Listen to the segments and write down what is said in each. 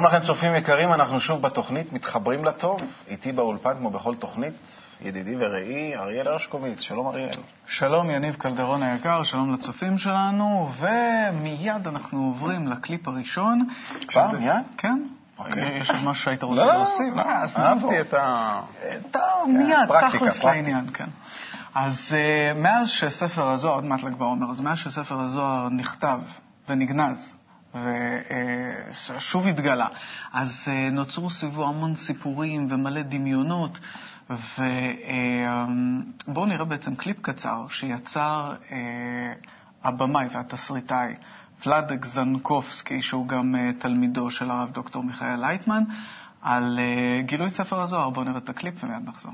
שלום לכם, צופים יקרים, אנחנו שוב בתוכנית מתחברים לטוב. איתי באולפן, כמו בכל תוכנית, ידידי ורעי אריאל הרשקוביץ. שלום אריאל. שלום יניב קלדרון היקר, שלום לצופים שלנו, ומיד אנחנו עוברים לקליפ הראשון. כבר? מיד? כן. אוקיי. יש עוד משהו שהיית רוצה לא, להוסיף? לא, אה, אז נעבור. אהבתי את ה... טוב, מיד, תכלס. לעניין, כן. אז אה, מאז שספר הזוהר, עוד מעט ל"ג בעומר, אז מאז שספר הזוהר נכתב ונגנז, ושוב התגלה, אז אה, נוצרו סביבו המון סיפורים ומלא דמיונות, ובואו נראה בעצם קליפ קצר שיצר אה, הבמאי והתסריטאי ולאדק זנקובסקי, שהוא גם אה, תלמידו של הרב דוקטור מיכאל לייטמן, על אה, גילוי ספר הזוהר. בואו נראה את הקליפ ומיד נחזור.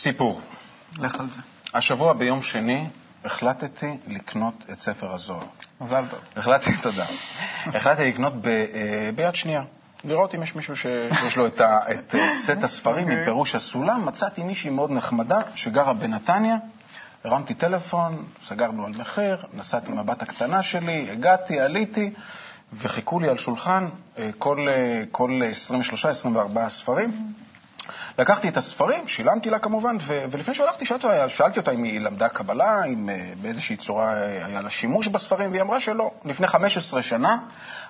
סיפור. לך על זה. השבוע ביום שני החלטתי לקנות את ספר הזוהר. מזל טוב. החלטתי, תודה. החלטתי לקנות ב, אה, ביד שנייה. לראות אם יש מישהו ש- שיש לו את, ה, את אה, סט הספרים עם אוקיי. פירוש הסולם. מצאתי מישהי מאוד נחמדה שגרה בנתניה. הרמתי טלפון, סגרנו על מחיר, נסעתי עם הבת הקטנה שלי, הגעתי, עליתי, וחיכו לי על שולחן אה, כל, כל 23-24 ספרים. לקחתי את הספרים, שילמתי לה כמובן, ו- ולפני שהלכתי שאלתי שאלתי אותה אם היא למדה קבלה, אם אה, באיזושהי צורה אה, היה לה שימוש בספרים, והיא אמרה שלא. לפני 15 שנה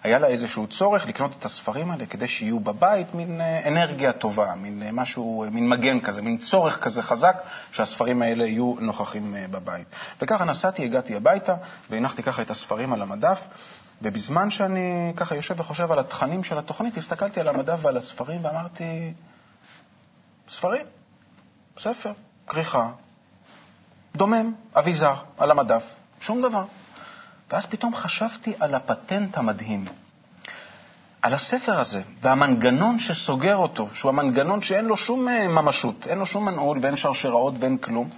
היה לה איזשהו צורך לקנות את הספרים האלה כדי שיהיו בבית, מין אה, אנרגיה טובה, מין משהו, מין מגן כזה, מין צורך כזה חזק, שהספרים האלה יהיו נוכחים בבית. וככה נסעתי, הגעתי הביתה, והנחתי ככה את הספרים על המדף. ובזמן שאני ככה יושב וחושב על התכנים של התוכנית, הסתכלתי על המדף ועל הספרים ואמרתי, ספרים, ספר, כריכה, דומם, אביזר, על המדף, שום דבר. ואז פתאום חשבתי על הפטנט המדהים, על הספר הזה והמנגנון שסוגר אותו, שהוא המנגנון שאין לו שום אה, ממשות, אין לו שום מנעול ואין שרשראות ואין כלום,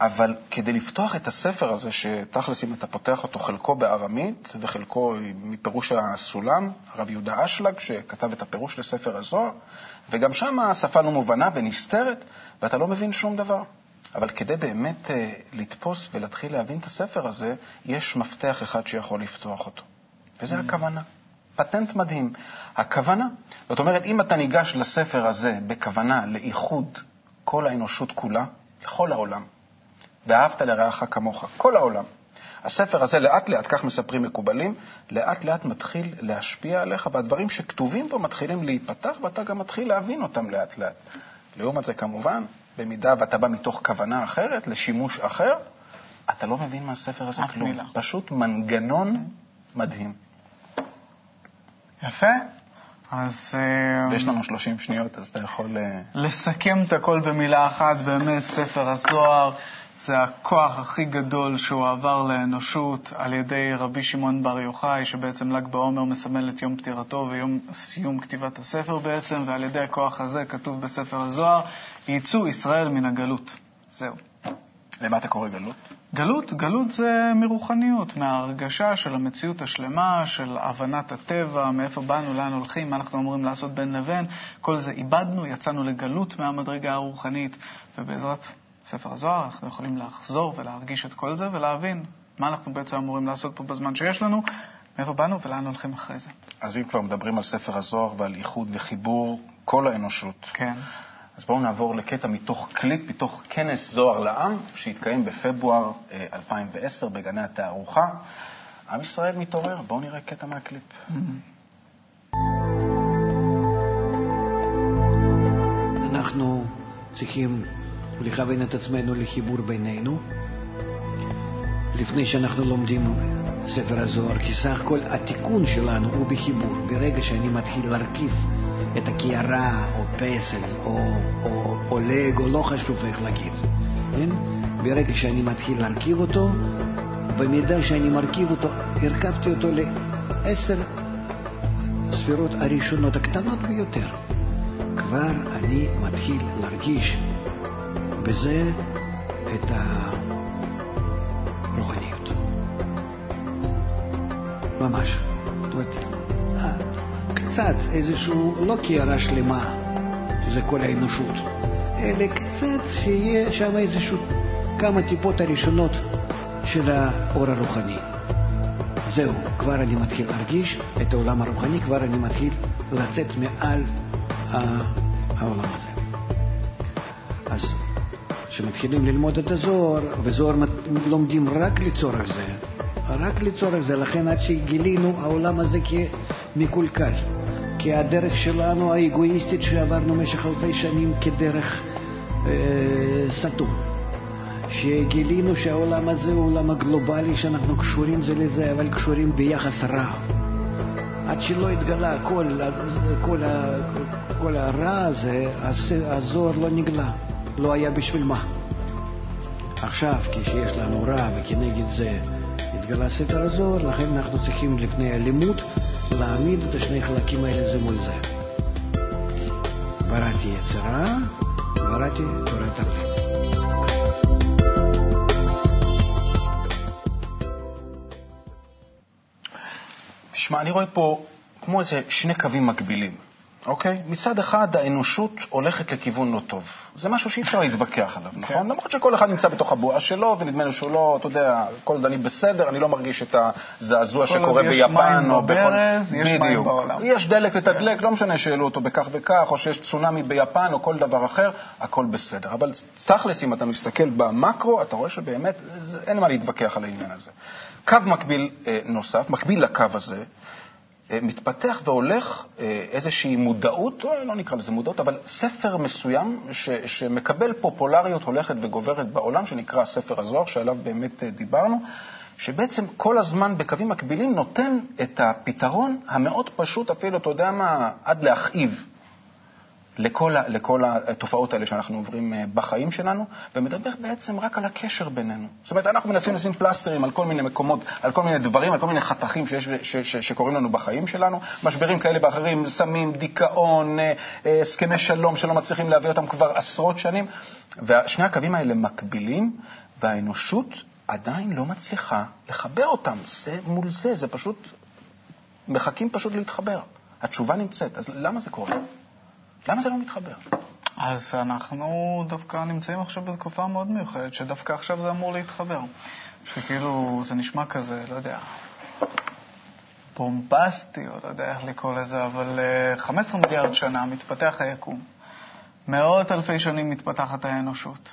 אבל כדי לפתוח את הספר הזה, שתכלס אם אתה פותח אותו חלקו בארמית וחלקו מפירוש הסולם, הרב יהודה אשלג, שכתב את הפירוש לספר הזוהר, וגם שם השפה לא מובנה ונסתרת, ואתה לא מבין שום דבר. אבל כדי באמת אה, לתפוס ולהתחיל להבין את הספר הזה, יש מפתח אחד שיכול לפתוח אותו, וזה mm. הכוונה. פטנט מדהים. הכוונה, זאת אומרת, אם אתה ניגש לספר הזה בכוונה לאיחוד כל האנושות כולה, לכל העולם, ואהבת לרעך כמוך, כל העולם, הספר הזה לאט לאט, כך מספרים מקובלים, לאט לאט מתחיל להשפיע עליך, והדברים שכתובים בו מתחילים להיפתח, ואתה גם מתחיל להבין אותם לאט לאט. לעומת זה, כמובן, במידה ואתה בא מתוך כוונה אחרת, לשימוש אחר, אתה לא מבין מהספר הזה כלום. מילה. פשוט מנגנון מדהים. יפה. אז... אה, ויש לנו 30 שניות, אז אתה יכול... אה, לסכם את הכל במילה אחת, באמת, ספר הזוהר. זה הכוח הכי גדול שהוא עבר לאנושות על ידי רבי שמעון בר יוחאי, שבעצם ל"ג בעומר מסמל את יום פטירתו ויום סיום כתיבת הספר בעצם, ועל ידי הכוח הזה כתוב בספר הזוהר, יצאו ישראל מן הגלות. זהו. למה אתה קורא גלות? גלות, גלות זה מרוחניות, מההרגשה של המציאות השלמה, של הבנת הטבע, מאיפה באנו, לאן הולכים, מה אנחנו אמורים לעשות בין לבין. כל זה איבדנו, יצאנו לגלות מהמדרגה הרוחנית, ובעזרת ספר הזוהר אנחנו יכולים לחזור ולהרגיש את כל זה ולהבין מה אנחנו בעצם אמורים לעשות פה בזמן שיש לנו, מאיפה באנו ולאן הולכים אחרי זה. אז אם כבר מדברים על ספר הזוהר ועל איחוד וחיבור כל האנושות, כן. אז בואו נעבור לקטע מתוך קליפ, מתוך כנס זוהר לעם, שהתקיים בפברואר 2010 אה, בגני התערוכה. עם ישראל מתעורר, בואו נראה קטע מהקליפ. אנחנו צריכים לכוון את עצמנו לחיבור בינינו, לפני שאנחנו לומדים ספר הזוהר, כי סך הכל התיקון שלנו הוא בחיבור. ברגע שאני מתחיל להרכיב את הקערה, או פסל, או, או, או לג, או לא חשוב איך להגיד, כן? ברגע שאני מתחיל להרכיב אותו, במידה שאני מרכיב אותו, הרכבתי אותו לעשר ספירות הראשונות הקטנות ביותר. כבר אני מתחיל להרגיש בזה את הרוחניות. ממש. זאת אומרת, קצת איזשהו, לא קערה שלמה, שזה כל האנושות, אלא קצת שיהיה שם איזשהו כמה טיפות הראשונות של האור הרוחני. זהו, כבר אני מתחיל להרגיש את העולם הרוחני, כבר אני מתחיל לצאת מעל העולם הזה. אז כשמתחילים ללמוד את הזוהר, וזוהר לומדים רק לצורך זה, רק לצורך זה, לכן עד שגילינו העולם הזה כמקולקל. כי הדרך שלנו האגואיסטית שעברנו במשך אלפי שנים כדרך אה, סתום. שגילינו שהעולם הזה הוא עולם הגלובלי, שאנחנו קשורים זה לזה, אבל קשורים ביחס רע. עד שלא התגלה כל, כל, כל הרע הזה, הזוהר לא נגלה, לא היה בשביל מה. עכשיו, כשיש לנו רע וכנגד זה התגלה ספר הזוהר, לכן אנחנו צריכים לפני הלימוד להעמיד את השני חלקים האלה זה מול זה. בראתי יצרה, בראתי תורת אבות. תשמע, אני רואה פה כמו איזה שני קווים מקבילים. אוקיי? מצד אחד, האנושות הולכת לכיוון לא טוב. זה משהו שאי אפשר להתווכח עליו, נכון? כן. למרות שכל אחד נמצא בתוך הבועה שלו, ונדמה לי שהוא לא, אתה יודע, כל עוד אני בסדר, אני לא מרגיש את הזעזוע שקורה ביפן. כל עוד יש מים בברז, יש מים בעולם. יש דלק לתדלק, לא משנה שהעלו אותו בכך וכך, או שיש צונאמי ביפן, או כל דבר אחר, הכל בסדר. אבל תכלס, אם אתה מסתכל במקרו, אתה רואה שבאמת אין מה להתווכח על העניין הזה. קו מקביל אה, נוסף, מקביל לקו הזה, מתפתח והולך אה, איזושהי מודעות, לא נקרא לזה מודעות, אבל ספר מסוים ש, שמקבל פופולריות הולכת וגוברת בעולם, שנקרא ספר הזוהר, שעליו באמת אה, דיברנו, שבעצם כל הזמן בקווים מקבילים נותן את הפתרון המאוד פשוט, אפילו, אתה יודע מה, עד להכאיב. לכל, ה, לכל התופעות האלה שאנחנו עוברים אה, בחיים שלנו, ומדבר בעצם רק על הקשר בינינו. זאת אומרת, אנחנו מנסים לשים פלסטרים על כל מיני מקומות, על כל מיני דברים, על כל מיני חתכים שיש, ש, ש, שקורים לנו בחיים שלנו, משברים כאלה ואחרים, סמים, דיכאון, אה, אה, הסכמי שלום שלא מצליחים להביא אותם כבר עשרות שנים, ושני הקווים האלה מקבילים, והאנושות עדיין לא מצליחה לחבר אותם. זה מול זה, זה פשוט, מחכים פשוט להתחבר. התשובה נמצאת, אז למה זה קורה? למה זה לא מתחבר? אז אנחנו דווקא נמצאים עכשיו בתקופה מאוד מיוחדת, שדווקא עכשיו זה אמור להתחבר. שכאילו, זה נשמע כזה, לא יודע, בומבסטי, או לא יודע איך לקרוא לזה, אבל 15 אה, מיליארד שנה מתפתח היקום. מאות אלפי שנים מתפתחת האנושות.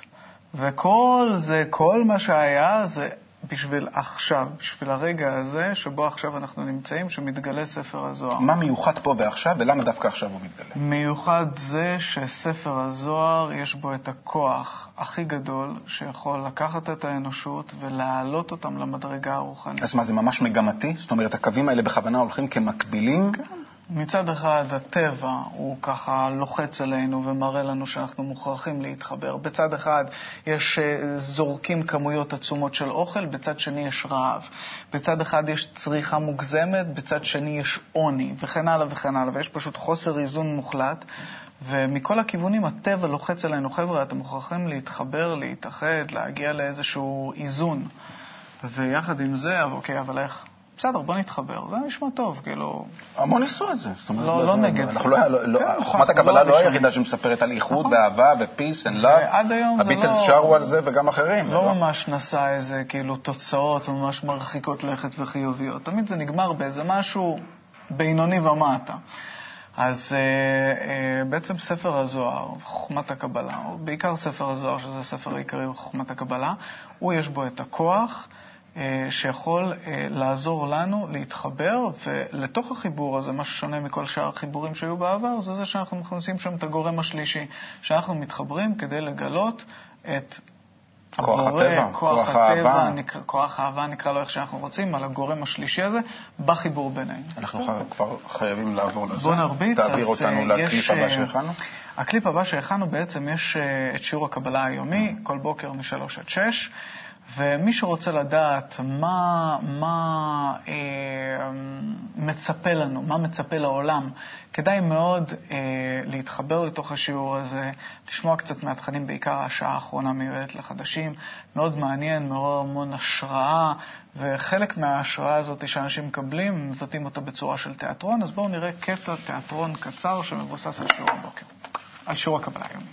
וכל זה, כל מה שהיה, זה בשביל עכשיו, בשביל הרגע הזה שבו עכשיו אנחנו נמצאים, שמתגלה ספר הזוהר. מה מיוחד פה ועכשיו, ולמה דווקא עכשיו הוא מתגלה? מיוחד זה שספר הזוהר, יש בו את הכוח הכי גדול שיכול לקחת את האנושות ולהעלות אותם למדרגה הרוחנית. אז מה, זה ממש מגמתי? זאת אומרת, הקווים האלה בכוונה הולכים כמקבילים? כן. מצד אחד הטבע הוא ככה לוחץ עלינו ומראה לנו שאנחנו מוכרחים להתחבר. בצד אחד יש אה, זורקים כמויות עצומות של אוכל, בצד שני יש רעב. בצד אחד יש צריכה מוגזמת, בצד שני יש עוני, וכן הלאה וכן הלאה, ויש פשוט חוסר איזון מוחלט. ומכל הכיוונים הטבע לוחץ עלינו, חבר'ה, אתם מוכרחים להתחבר, להתאחד, להגיע לאיזשהו איזון. ויחד עם זה, אוקיי, אבל איך? בסדר, בוא נתחבר. זה נשמע טוב, כאילו... המון ניסו את זה. לא, לא נגד זה. לא- לא- כן, חוכמת הקבלה לא היחידה שמספרת על איחוד נכון. ואהבה ופיס and love. זה לא... הביטלס שרו על זה וגם אחרים. לא ממש נשא איזה כאילו תוצאות ממש מרחיקות לכת וחיוביות. תמיד זה נגמר באיזה משהו בינוני ומטה. אז אה, אה, בעצם ספר הזוהר, חוכמת הקבלה, או בעיקר ספר הזוהר, שזה הספר העיקרי בחוכמת הקבלה, הוא יש בו את הכוח. אה, שיכול אה, לעזור לנו להתחבר, ולתוך החיבור הזה, מה ששונה מכל שאר החיבורים שהיו בעבר, זה זה שאנחנו מכניסים שם את הגורם השלישי, שאנחנו מתחברים כדי לגלות את כוח הבורא, הטבע, כוח, כוח הטבע, האהבה. נקרא, כוח האהבה, נקרא לו איך שאנחנו רוצים, על הגורם השלישי הזה, בחיבור בינינו. אנחנו כבר חייבים לעבור לזה. בוא נרביץ. תעביר אותנו אה, לקליפ הבא שהכנו. הקליפ הבא שהכנו בעצם יש את שיעור הקבלה היומי, כל בוקר מ-3 עד 6. ומי שרוצה לדעת מה, מה אה, מצפה לנו, מה מצפה לעולם, כדאי מאוד אה, להתחבר לתוך השיעור הזה, לשמוע קצת מהתכנים, בעיקר השעה האחרונה מיועדת לחדשים. מאוד מעניין, מעורר המון השראה, וחלק מההשראה הזאת שאנשים מקבלים, מבטאים אותה בצורה של תיאטרון. אז בואו נראה קטע תיאטרון קצר שמבוסס על שיעור הבוקר, על שיעור הקבלה היומי.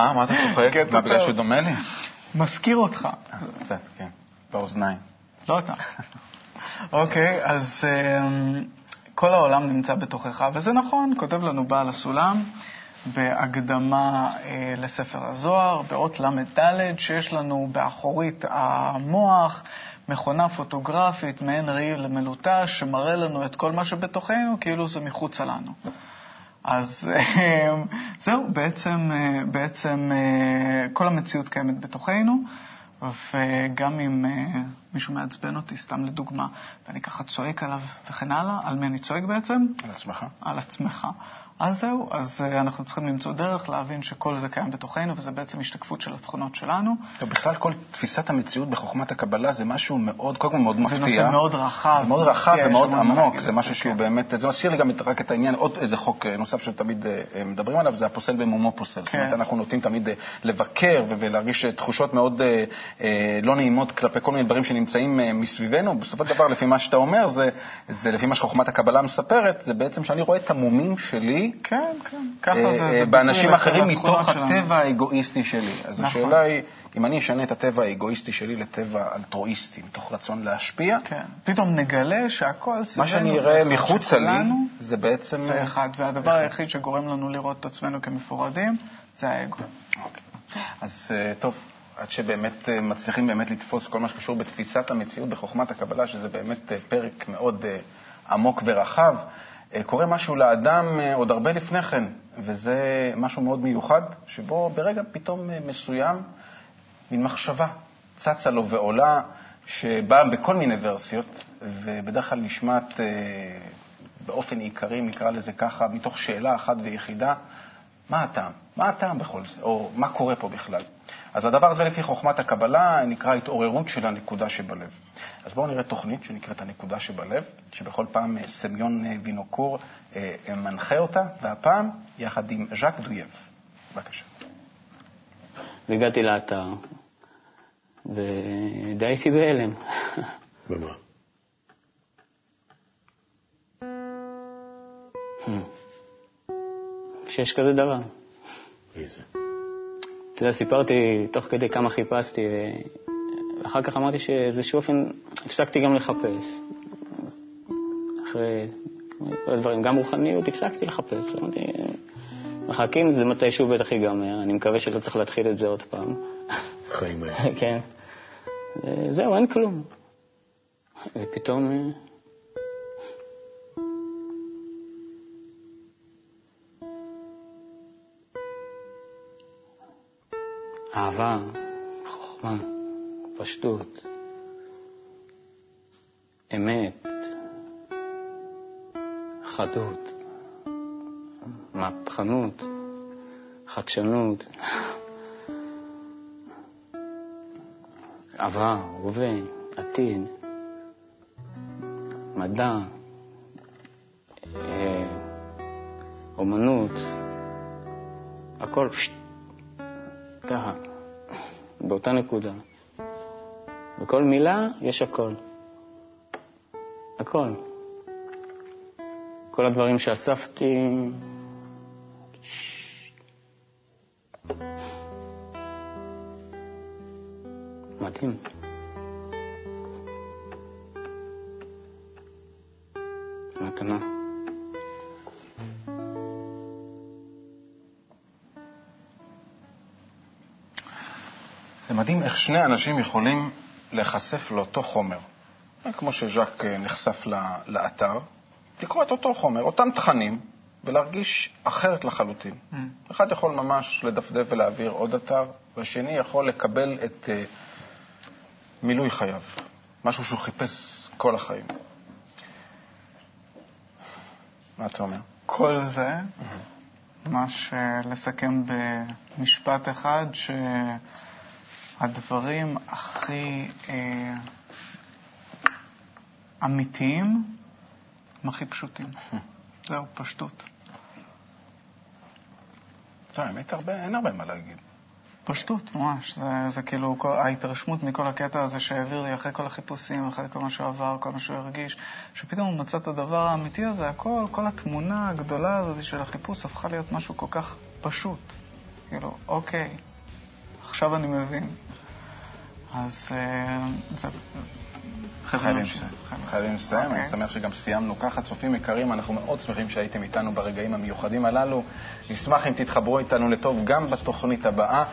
מה? מה אתה צוחק? מה, בגלל שהוא דומה לי? מזכיר אותך. קצת, כן. באוזניים. לא אתה. אוקיי, אז אמ, כל העולם נמצא בתוכך, וזה נכון, כותב לנו בעל הסולם בהקדמה אה, לספר הזוהר, באות ל"ד, שיש לנו באחורית המוח מכונה פוטוגרפית, מעין ראי למלוטש, שמראה לנו את כל מה שבתוכנו כאילו זה מחוצה לנו. אז אמ, זהו, בעצם, אה, בעצם אה, כל המציאות קיימת בתוכנו, וגם אם אה, מישהו מעצבן אותי, סתם לדוגמה, ואני ככה צועק עליו וכן הלאה, על מי אני צועק בעצם? על עצמך. על עצמך. אז זהו, אז אה, אנחנו צריכים למצוא דרך להבין שכל זה קיים בתוכנו, וזה בעצם השתקפות של התכונות שלנו. ובכלל, כל תפיסת המציאות בחוכמת הקבלה זה משהו מאוד, קודם כל מאוד מפתיע. זה נושא מאוד רחב. מאוד רחב כן, ומאוד עמוק, זה משהו זה, שהוא כן. באמת, זה מזכיר לי גם רק את העניין, עוד איזה חוק אה, נוסף שתמיד אה, מדברים עליו, זה הפוסל במומו פוסל. זאת אומרת, כן. אנחנו נוטים תמיד לבקר ולהרגיש תחושות מאוד לא נעימות כלפי כל מיני דברים שנמצאים מסביבנו. בסופו של דבר, לפי מה שאתה אומר, זה לפי מה שחוכמת הקבלה מספרת, זה בעצם שאני רואה את המומים שלי כן, כן. ככה אה, זה, אה, זה ביטוי באנשים אחרים מתוך. הטבע האגואיסטי שלי. אז נכון. השאלה היא, אם אני אשנה את הטבע האגואיסטי שלי לטבע אלטרואיסטי, מתוך רצון להשפיע, כן. פתאום נגלה שהכל סביבנו מה שאני אראה אחד, מחוצה לי, זה בעצם... זה אחד, והדבר היחיד שגורם לנו לראות את עצמנו כמפורדים, זה האגו. אוקיי. אז אה, טוב, עד שבאמת אה, מצליחים באמת לתפוס כל מה שקשור בתפיסת המציאות בחוכמת הקבלה, שזה באמת אה, פרק מאוד אה, עמוק ורחב, אה, קורה משהו לאדם אה, עוד הרבה לפני כן, וזה משהו מאוד מיוחד, שבו ברגע פתאום אה, מסוים, מין מחשבה צצה לו ועולה, שבאה בכל מיני ורסיות, ובדרך כלל נשמעת אה, באופן עיקרי, נקרא לזה ככה, מתוך שאלה אחת ויחידה, מה הטעם? מה הטעם בכל זה? או מה קורה פה בכלל? אז הדבר הזה, לפי חוכמת הקבלה, נקרא התעוררות של הנקודה שבלב. אז בואו נראה תוכנית שנקראת הנקודה שבלב, שבכל פעם אה, סמיון אה, וינוקור אה, מנחה אותה, והפעם יחד עם ז'אק דויב. בבקשה. והגעתי לאתר, ודי הייתי בהלם. ומה? שיש כזה דבר. מי זה? אתה יודע, סיפרתי תוך כדי כמה חיפשתי, ואחר כך אמרתי שאיזשהו אופן הפסקתי גם לחפש. אחרי כל הדברים, גם רוחניות, הפסקתי לחפש. אמרתי, מחכים, זה מתישהו בטח ייגמר, אני מקווה שלא צריך להתחיל את זה עוד פעם. חיים האלה. כן. זהו, אין כלום. ופתאום... אהבה, חוכמה, פשטות, אמת, חדות, מהפכנות, חדשנות, עבר, הווה, עתיד, מדע, אה, אומנות, הכל פשט, ככה, באותה נקודה. בכל מילה יש הכל. הכל. כל הדברים שאספתי, מדהים. מתנה. מדהים איך שני אנשים יכולים להיחשף לאותו חומר. כמו שז'אק אה, נחשף לאתר, לקרוא את אותו חומר, אותם תכנים, ולהרגיש אחרת לחלוטין. Mm. אחד יכול ממש לדפדף ולהעביר עוד אתר, והשני יכול לקבל את uh, מילוי חייו, משהו שהוא חיפש כל החיים. מה אתה אומר? כל זה, ממש אה, לסכם במשפט אחד, שהדברים הכי אה, אמיתיים הם הכי פשוטים. זהו, פשטות. לא, האמת, הרבה, אין הרבה מה להגיד. פשטות, ממש. זה, זה כאילו כל, ההתרשמות מכל הקטע הזה שהעביר לי אחרי כל החיפושים, אחרי כל מה שהוא עבר, כל מה שהוא הרגיש, שפתאום הוא מצא את הדבר האמיתי הזה, הכל, כל התמונה הגדולה הזאת של החיפוש הפכה להיות משהו כל כך פשוט. כאילו, אוקיי, עכשיו אני מבין. אז אה. חייבים. לסיים. חייבים לסיים, אני אוקיי. שמח שגם סיימנו ככה. צופים יקרים, אנחנו מאוד שמחים שהייתם איתנו ברגעים המיוחדים הללו. נשמח אם תתחברו איתנו לטוב גם בתוכנית הבאה.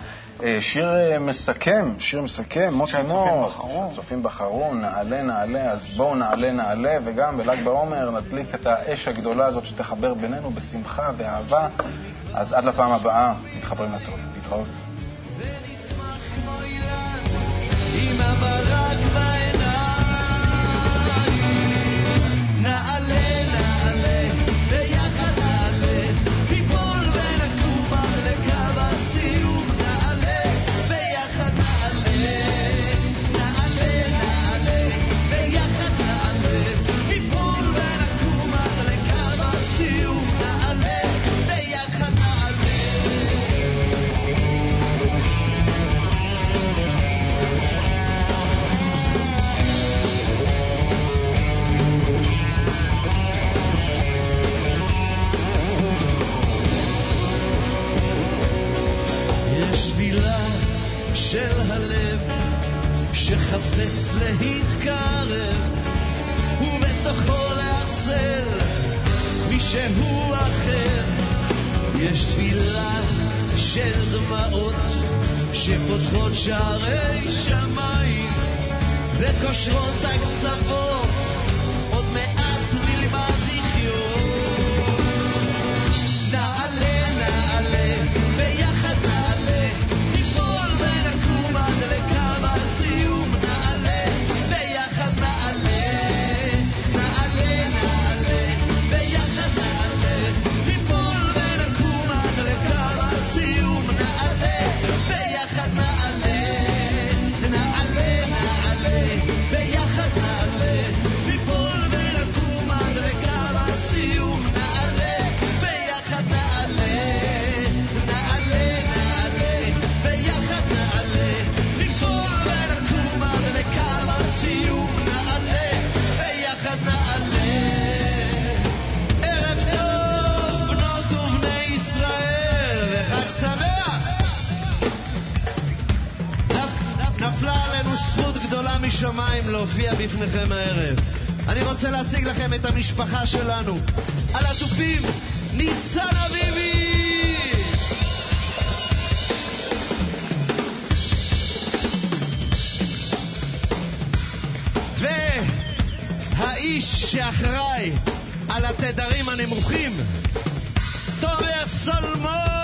אה, שיר אה, מסכם, שיר מסכם, מוטי מור. שהצופים בחרו, נעלה נעלה, אז בואו נעלה נעלה, וגם בל"ג בעומר נדליק את האש הגדולה הזאת שתחבר בינינו בשמחה ואהבה. אז עד לפעם הבאה, מתחברים לטוב. להתראות. remember שהוא אחר. יש תפילה של דמעות שפותחות שערי שמיים וקושרות הקצוות האיש שאחראי על התדרים הנמוכים, תומר סולמון!